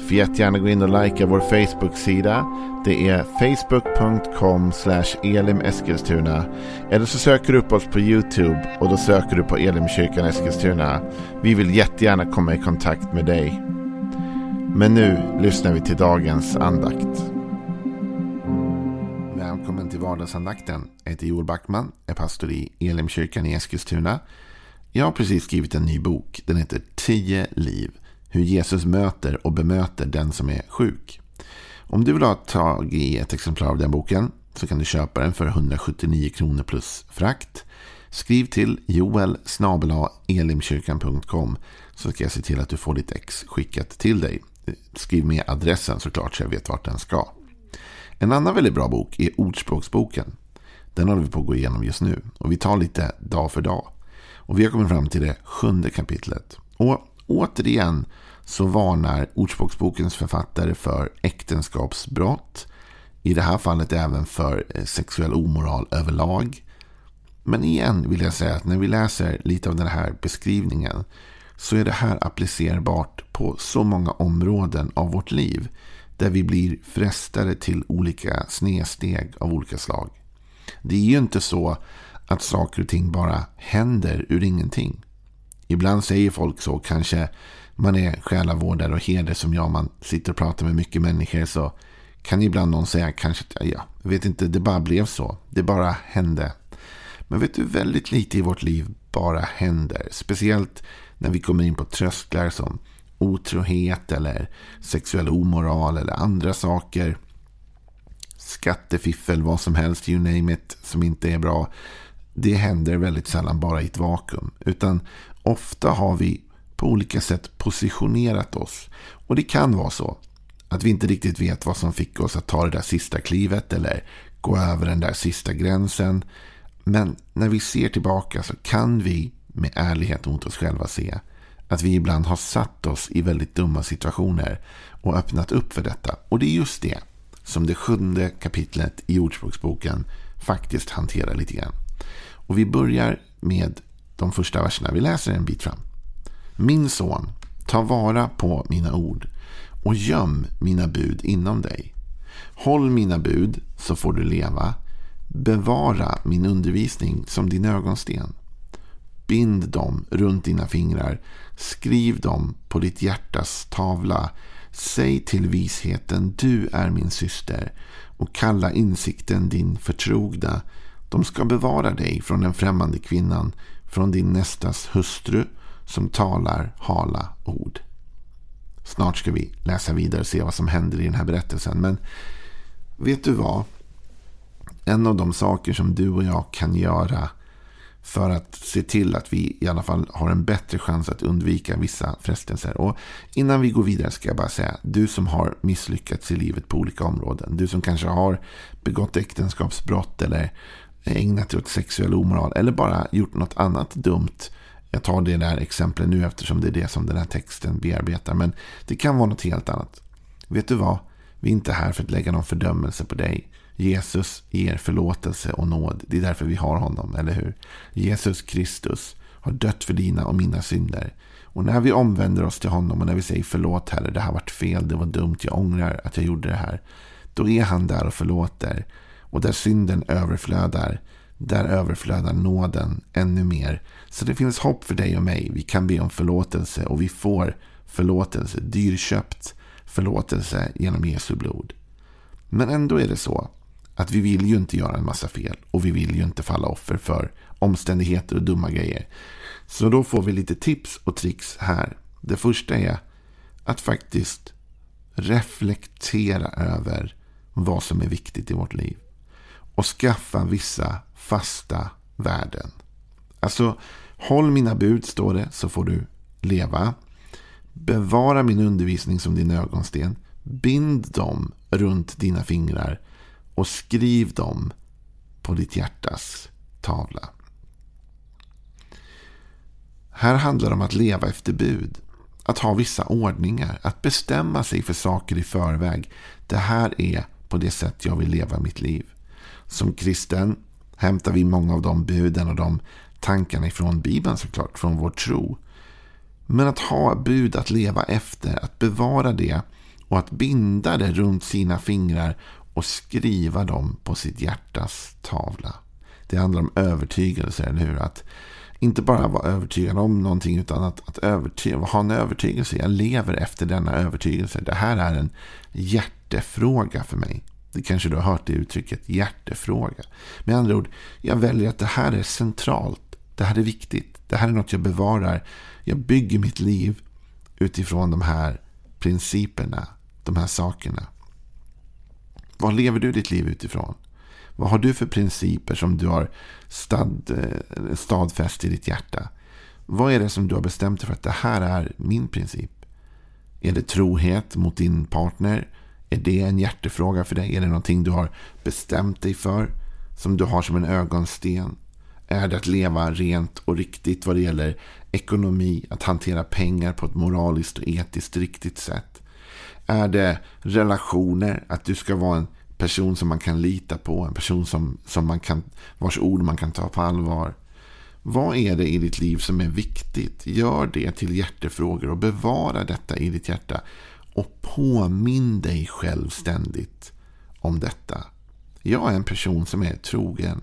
Får jättegärna gå in och likea vår Facebook-sida. Det är facebook.com elimeskilstuna. Eller så söker du upp oss på YouTube och då söker du på Elimkyrkan Eskilstuna. Vi vill jättegärna komma i kontakt med dig. Men nu lyssnar vi till dagens andakt. Välkommen till vardagsandakten. Jag heter Joel Backman, är pastor i Elimkyrkan i Eskilstuna. Jag har precis skrivit en ny bok. Den heter 10 liv hur Jesus möter och bemöter den som är sjuk. Om du vill ha tag i ett exemplar av den boken så kan du köpa den för 179 kronor plus frakt. Skriv till joel elimkyrkan.com så ska jag se till att du får ditt ex skickat till dig. Skriv med adressen såklart så jag vet vart den ska. En annan väldigt bra bok är Ordspråksboken. Den håller vi på att gå igenom just nu. Och vi tar lite dag för dag. Och vi har kommit fram till det sjunde kapitlet. Och återigen så varnar Ordspråksbokens författare för äktenskapsbrott. I det här fallet även för eh, sexuell omoral överlag. Men igen vill jag säga att när vi läser lite av den här beskrivningen så är det här applicerbart på så många områden av vårt liv där vi blir frestade till olika snedsteg av olika slag. Det är ju inte så att saker och ting bara händer ur ingenting. Ibland säger folk så, kanske man är själavårdare och herde som jag, man sitter och pratar med mycket människor så kan ibland någon säga kanske, ja, jag vet inte, det bara blev så. Det bara hände. Men vet du, väldigt lite i vårt liv bara händer. Speciellt när vi kommer in på trösklar som otrohet eller sexuell omoral eller andra saker. Skattefiffel, vad som helst, you name it, som inte är bra. Det händer väldigt sällan bara i ett vakuum. Utan ofta har vi på olika sätt positionerat oss. Och det kan vara så att vi inte riktigt vet vad som fick oss att ta det där sista klivet eller gå över den där sista gränsen. Men när vi ser tillbaka så kan vi med ärlighet mot oss själva se att vi ibland har satt oss i väldigt dumma situationer och öppnat upp för detta. Och det är just det som det sjunde kapitlet i Ordspråksboken faktiskt hanterar lite grann. Och vi börjar med de första verserna. Vi läser en bit fram. Min son, ta vara på mina ord och göm mina bud inom dig. Håll mina bud så får du leva. Bevara min undervisning som din ögonsten. Bind dem runt dina fingrar. Skriv dem på ditt hjärtas tavla. Säg till visheten, du är min syster. Och kalla insikten din förtrogna. De ska bevara dig från den främmande kvinnan, från din nästas hustru som talar hala ord. Snart ska vi läsa vidare och se vad som händer i den här berättelsen. Men vet du vad? En av de saker som du och jag kan göra för att se till att vi i alla fall har en bättre chans att undvika vissa frestelser. Och innan vi går vidare ska jag bara säga, du som har misslyckats i livet på olika områden. Du som kanske har begått äktenskapsbrott eller ägnat dig åt sexuell omoral eller bara gjort något annat dumt jag tar det där exemplet nu eftersom det är det som den här texten bearbetar. Men det kan vara något helt annat. Vet du vad? Vi är inte här för att lägga någon fördömelse på dig. Jesus ger förlåtelse och nåd. Det är därför vi har honom, eller hur? Jesus Kristus har dött för dina och mina synder. Och när vi omvänder oss till honom och när vi säger förlåt Herre, det här varit fel, det var dumt, jag ångrar att jag gjorde det här. Då är han där och förlåter. Och där synden överflödar, där överflödar nåden ännu mer. Så det finns hopp för dig och mig. Vi kan be om förlåtelse och vi får förlåtelse. Dyrköpt förlåtelse genom Jesu blod. Men ändå är det så att vi vill ju inte göra en massa fel och vi vill ju inte falla offer för omständigheter och dumma grejer. Så då får vi lite tips och tricks här. Det första är att faktiskt reflektera över vad som är viktigt i vårt liv. Och skaffa vissa fasta värden. Alltså, håll mina bud, står det, så får du leva. Bevara min undervisning som din ögonsten. Bind dem runt dina fingrar och skriv dem på ditt hjärtas tavla. Här handlar det om att leva efter bud. Att ha vissa ordningar. Att bestämma sig för saker i förväg. Det här är på det sätt jag vill leva mitt liv. Som kristen hämtar vi många av de buden och de tankarna ifrån Bibeln såklart. Från vår tro. Men att ha bud att leva efter. Att bevara det. Och att binda det runt sina fingrar. Och skriva dem på sitt hjärtas tavla. Det handlar om övertygelse, eller hur? Att inte bara vara övertygad om någonting utan att, att övertyga, ha en övertygelse. Jag lever efter denna övertygelse. Det här är en hjärtefråga för mig. Det kanske du har hört det uttrycket, hjärtefråga. Med andra ord, jag väljer att det här är centralt. Det här är viktigt. Det här är något jag bevarar. Jag bygger mitt liv utifrån de här principerna, de här sakerna. Vad lever du ditt liv utifrån? Vad har du för principer som du har stad, eh, stadfäst i ditt hjärta? Vad är det som du har bestämt dig för att det här är min princip? Är det trohet mot din partner? Är det en hjärtefråga för dig? Är det någonting du har bestämt dig för? Som du har som en ögonsten? Är det att leva rent och riktigt vad det gäller ekonomi? Att hantera pengar på ett moraliskt och etiskt riktigt sätt? Är det relationer? Att du ska vara en person som man kan lita på. En person som, som man kan, vars ord man kan ta på allvar. Vad är det i ditt liv som är viktigt? Gör det till hjärtefrågor och bevara detta i ditt hjärta. Och påminn dig själv ständigt om detta. Jag är en person som är trogen.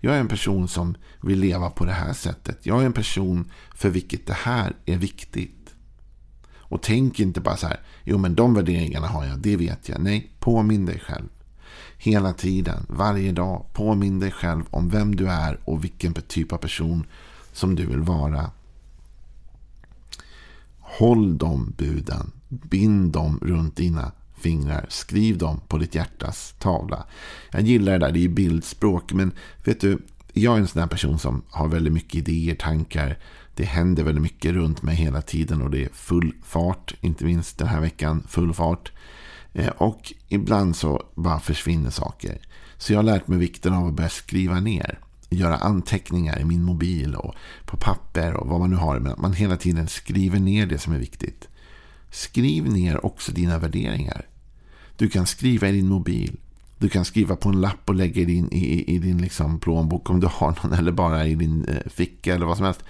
Jag är en person som vill leva på det här sättet. Jag är en person för vilket det här är viktigt. Och tänk inte bara så här, jo men de värderingarna har jag, det vet jag. Nej, påminn dig själv. Hela tiden, varje dag, påminn dig själv om vem du är och vilken typ av person som du vill vara. Håll de buden. Bind dem runt dina fingrar. Skriv dem på ditt hjärtas tavla. Jag gillar det där, det är bildspråk. Men vet du, jag är en sån här person som har väldigt mycket idéer, tankar. Det händer väldigt mycket runt mig hela tiden och det är full fart. Inte minst den här veckan, full fart. Eh, och ibland så bara försvinner saker. Så jag har lärt mig vikten av att börja skriva ner. Göra anteckningar i min mobil och på papper och vad man nu har. Men att man hela tiden skriver ner det som är viktigt. Skriv ner också dina värderingar. Du kan skriva i din mobil. Du kan skriva på en lapp och lägga i din, i, i din liksom plånbok om du har någon. Eller bara i din eh, ficka eller vad som helst.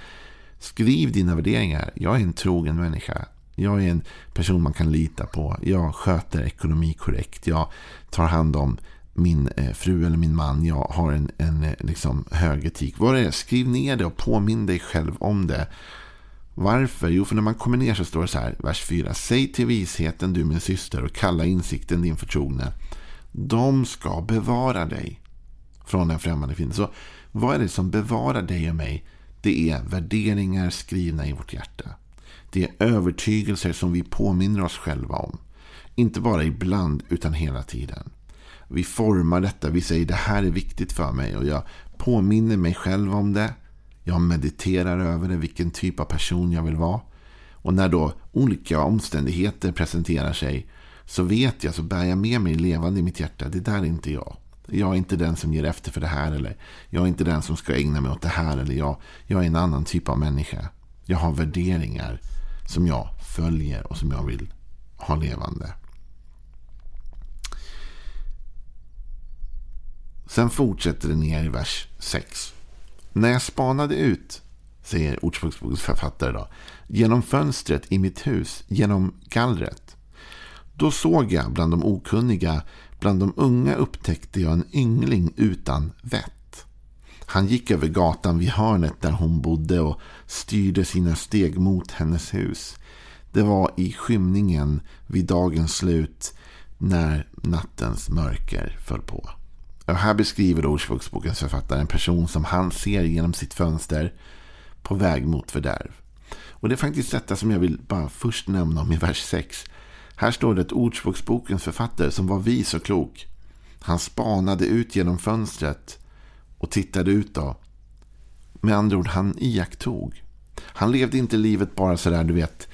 Skriv dina värderingar. Jag är en trogen människa. Jag är en person man kan lita på. Jag sköter ekonomi korrekt. Jag tar hand om min eh, fru eller min man. Jag har en, en eh, liksom, hög etik. Vad är det? Skriv ner det och påminn dig själv om det. Varför? Jo, för när man kommer ner så står det så här, vers 4. Säg till visheten du min syster och kalla insikten din förtrogne. De ska bevara dig från en främmande fienden. Så vad är det som bevarar dig och mig? Det är värderingar skrivna i vårt hjärta. Det är övertygelser som vi påminner oss själva om. Inte bara ibland utan hela tiden. Vi formar detta. Vi säger det här är viktigt för mig. Och jag påminner mig själv om det. Jag mediterar över det. Vilken typ av person jag vill vara. Och när då olika omständigheter presenterar sig. Så vet jag, så bär jag med mig levande i mitt hjärta. Det där är inte jag. Jag är inte den som ger efter för det här. Eller jag är inte den som ska ägna mig åt det här. Eller jag, jag är en annan typ av människa. Jag har värderingar som jag följer och som jag vill ha levande. Sen fortsätter det ner i vers 6. När jag spanade ut, säger Ordspråksbokens författare då, genom fönstret i mitt hus, genom gallret. Då såg jag bland de okunniga, bland de unga upptäckte jag en yngling utan vett. Han gick över gatan vid hörnet där hon bodde och styrde sina steg mot hennes hus. Det var i skymningen vid dagens slut när nattens mörker föll på. Och här beskriver Ordspråksbokens författare en person som han ser genom sitt fönster på väg mot fördärv. Och det är faktiskt detta som jag vill bara först nämna om i vers 6. Här står det att Ordspråksbokens författare som var vis och klok. Han spanade ut genom fönstret och tittade ut då. Med andra ord, han iakttog. Han levde inte livet bara sådär, du vet,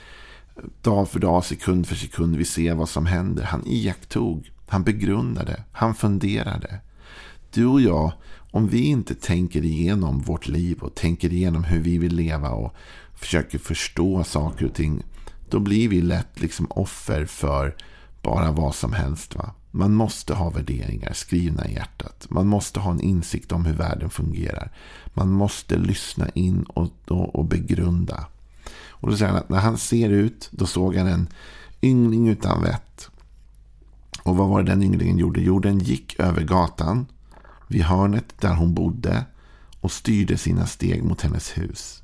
dag för dag, sekund för sekund. Vi ser vad som händer. Han iakttog, han begrundade, han funderade. Du och jag, om vi inte tänker igenom vårt liv och tänker igenom hur vi vill leva och försöker förstå saker och ting. Då blir vi lätt liksom offer för bara vad som helst. Va? Man måste ha värderingar skrivna i hjärtat. Man måste ha en insikt om hur världen fungerar. Man måste lyssna in och, och, och begrunda. Och då säger han att när han ser ut, då såg han en yngling utan vett. Och vad var det den ynglingen gjorde? Jo, den gick över gatan vid hörnet där hon bodde och styrde sina steg mot hennes hus.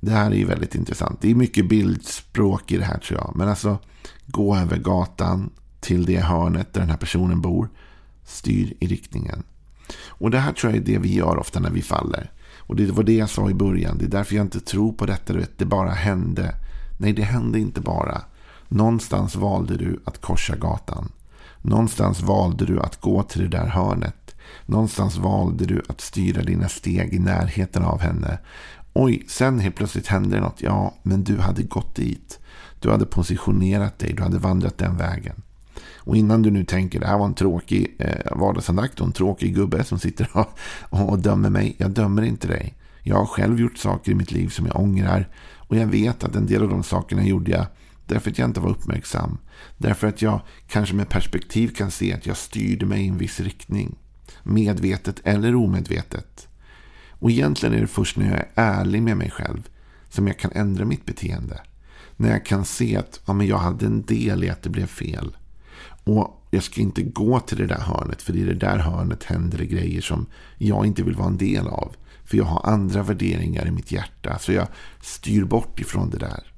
Det här är ju väldigt intressant. Det är mycket bildspråk i det här tror jag. Men alltså, gå över gatan till det hörnet där den här personen bor. Styr i riktningen. Och det här tror jag är det vi gör ofta när vi faller. Och det var det jag sa i början. Det är därför jag inte tror på detta. Vet, det bara hände. Nej, det hände inte bara. Någonstans valde du att korsa gatan. Någonstans valde du att gå till det där hörnet. Någonstans valde du att styra dina steg i närheten av henne. Oj, sen helt plötsligt hände det något. Ja, men du hade gått dit. Du hade positionerat dig. Du hade vandrat den vägen. Och innan du nu tänker det här var en tråkig eh, vardagsandakt och en tråkig gubbe som sitter och, och dömer mig. Jag dömer inte dig. Jag har själv gjort saker i mitt liv som jag ångrar. Och jag vet att en del av de sakerna gjorde jag därför att jag inte var uppmärksam. Därför att jag kanske med perspektiv kan se att jag styrde mig i en viss riktning. Medvetet eller omedvetet. Och egentligen är det först när jag är ärlig med mig själv som jag kan ändra mitt beteende. När jag kan se att ja, men jag hade en del i att det blev fel. Och jag ska inte gå till det där hörnet. För i det där hörnet händer det grejer som jag inte vill vara en del av. För jag har andra värderingar i mitt hjärta. Så jag styr bort ifrån det där.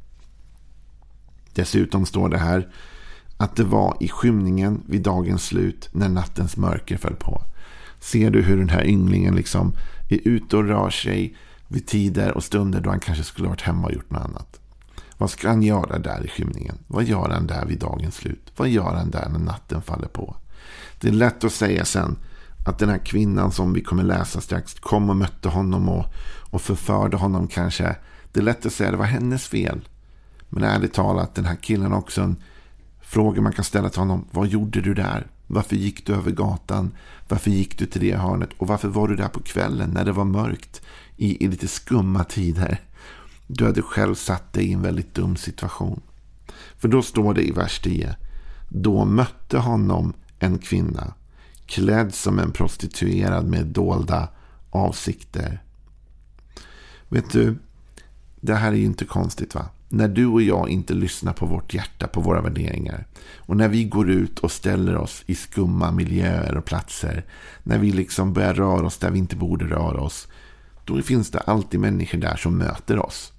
Dessutom står det här att det var i skymningen vid dagens slut när nattens mörker föll på. Ser du hur den här ynglingen liksom är ute och rör sig vid tider och stunder då han kanske skulle varit hemma och gjort något annat. Vad ska han göra där i skymningen? Vad gör han där vid dagens slut? Vad gör han där när natten faller på? Det är lätt att säga sen att den här kvinnan som vi kommer läsa strax kom och mötte honom och, och förförde honom kanske. Det är lätt att säga att det var hennes fel. Men ärligt talat, den här killen också en fråga man kan ställa till honom. Vad gjorde du där? Varför gick du över gatan? Varför gick du till det hörnet? Och varför var du där på kvällen när det var mörkt? I, i lite skumma tider. Du hade själv satt dig i en väldigt dum situation. För då står det i vers 10. Då mötte honom en kvinna klädd som en prostituerad med dolda avsikter. Vet du, det här är ju inte konstigt va? När du och jag inte lyssnar på vårt hjärta, på våra värderingar. Och när vi går ut och ställer oss i skumma miljöer och platser. När vi liksom börjar röra oss där vi inte borde röra oss. Då finns det alltid människor där som möter oss.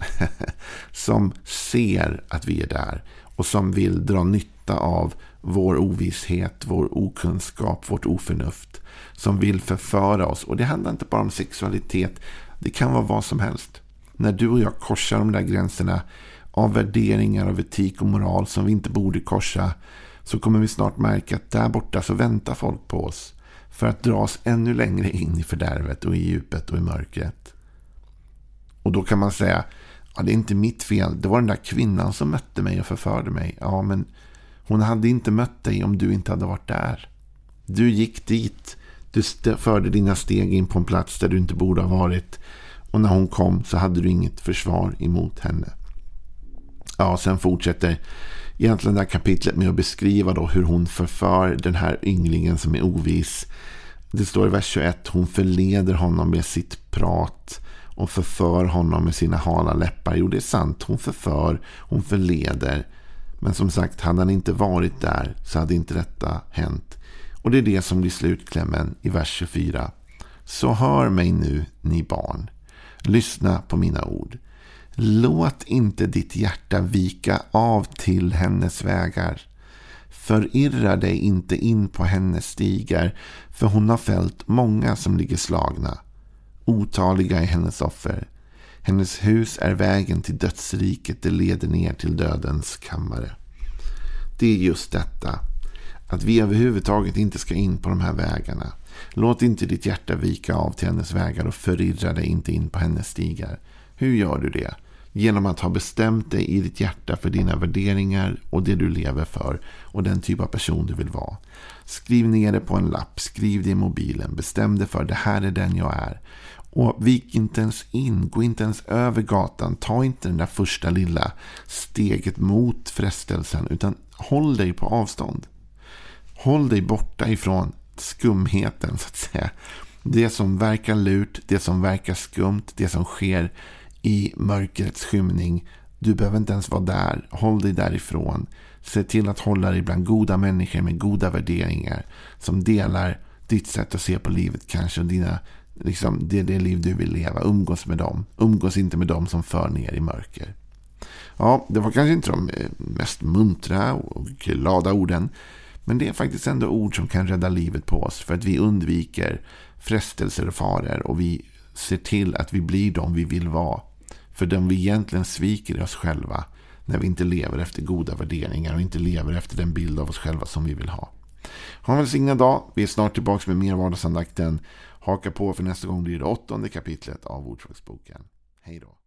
som ser att vi är där. Och som vill dra nytta av vår ovisshet, vår okunskap, vårt oförnuft. Som vill förföra oss. Och det handlar inte bara om sexualitet. Det kan vara vad som helst. När du och jag korsar de där gränserna av värderingar av etik och moral som vi inte borde korsa. Så kommer vi snart märka att där borta så väntar folk på oss för att dra oss ännu längre in i fördärvet och i djupet och i mörkret. Och då kan man säga, ja, det är inte mitt fel. Det var den där kvinnan som mötte mig och förförde mig. Ja, men hon hade inte mött dig om du inte hade varit där. Du gick dit. Du förde dina steg in på en plats där du inte borde ha varit. Och när hon kom så hade du inget försvar emot henne. Ja, sen fortsätter egentligen det här kapitlet med att beskriva då hur hon förför den här ynglingen som är ovis. Det står i vers 21, hon förleder honom med sitt prat och förför honom med sina hala läppar. Jo, det är sant, hon förför, hon förleder. Men som sagt, hade han inte varit där så hade inte detta hänt. Och det är det som blir slutklämmen i vers 24. Så hör mig nu, ni barn. Lyssna på mina ord. Låt inte ditt hjärta vika av till hennes vägar. Förirra dig inte in på hennes stigar, för hon har fällt många som ligger slagna. Otaliga är hennes offer. Hennes hus är vägen till dödsriket, det leder ner till dödens kammare. Det är just detta, att vi överhuvudtaget inte ska in på de här vägarna. Låt inte ditt hjärta vika av till hennes vägar och förirra dig inte in på hennes stigar. Hur gör du det? Genom att ha bestämt dig i ditt hjärta för dina värderingar och det du lever för och den typ av person du vill vara. Skriv ner det på en lapp, skriv det i mobilen, bestäm dig för det här är den jag är. Och vik inte ens in, gå inte ens över gatan. Ta inte den där första lilla steget mot frestelsen. Utan håll dig på avstånd. Håll dig borta ifrån skumheten så att säga. Det som verkar lurt, det som verkar skumt, det som sker i mörkrets skymning. Du behöver inte ens vara där. Håll dig därifrån. Se till att hålla dig bland goda människor med goda värderingar. Som delar ditt sätt att se på livet kanske. Och dina, liksom, det är det liv du vill leva. Umgås med dem. Umgås inte med dem som för ner i mörker. Ja, det var kanske inte de eh, mest muntra och glada orden. Men det är faktiskt ändå ord som kan rädda livet på oss. För att vi undviker frestelser och faror. Och vi ser till att vi blir de vi vill vara. För de vi egentligen sviker oss själva. När vi inte lever efter goda värderingar och inte lever efter den bild av oss själva som vi vill ha. Ha en välsignad dag. Vi är snart tillbaka med mer vardagsandakten. Haka på för nästa gång blir det åttonde kapitlet av Ordspråksboken. Hej då.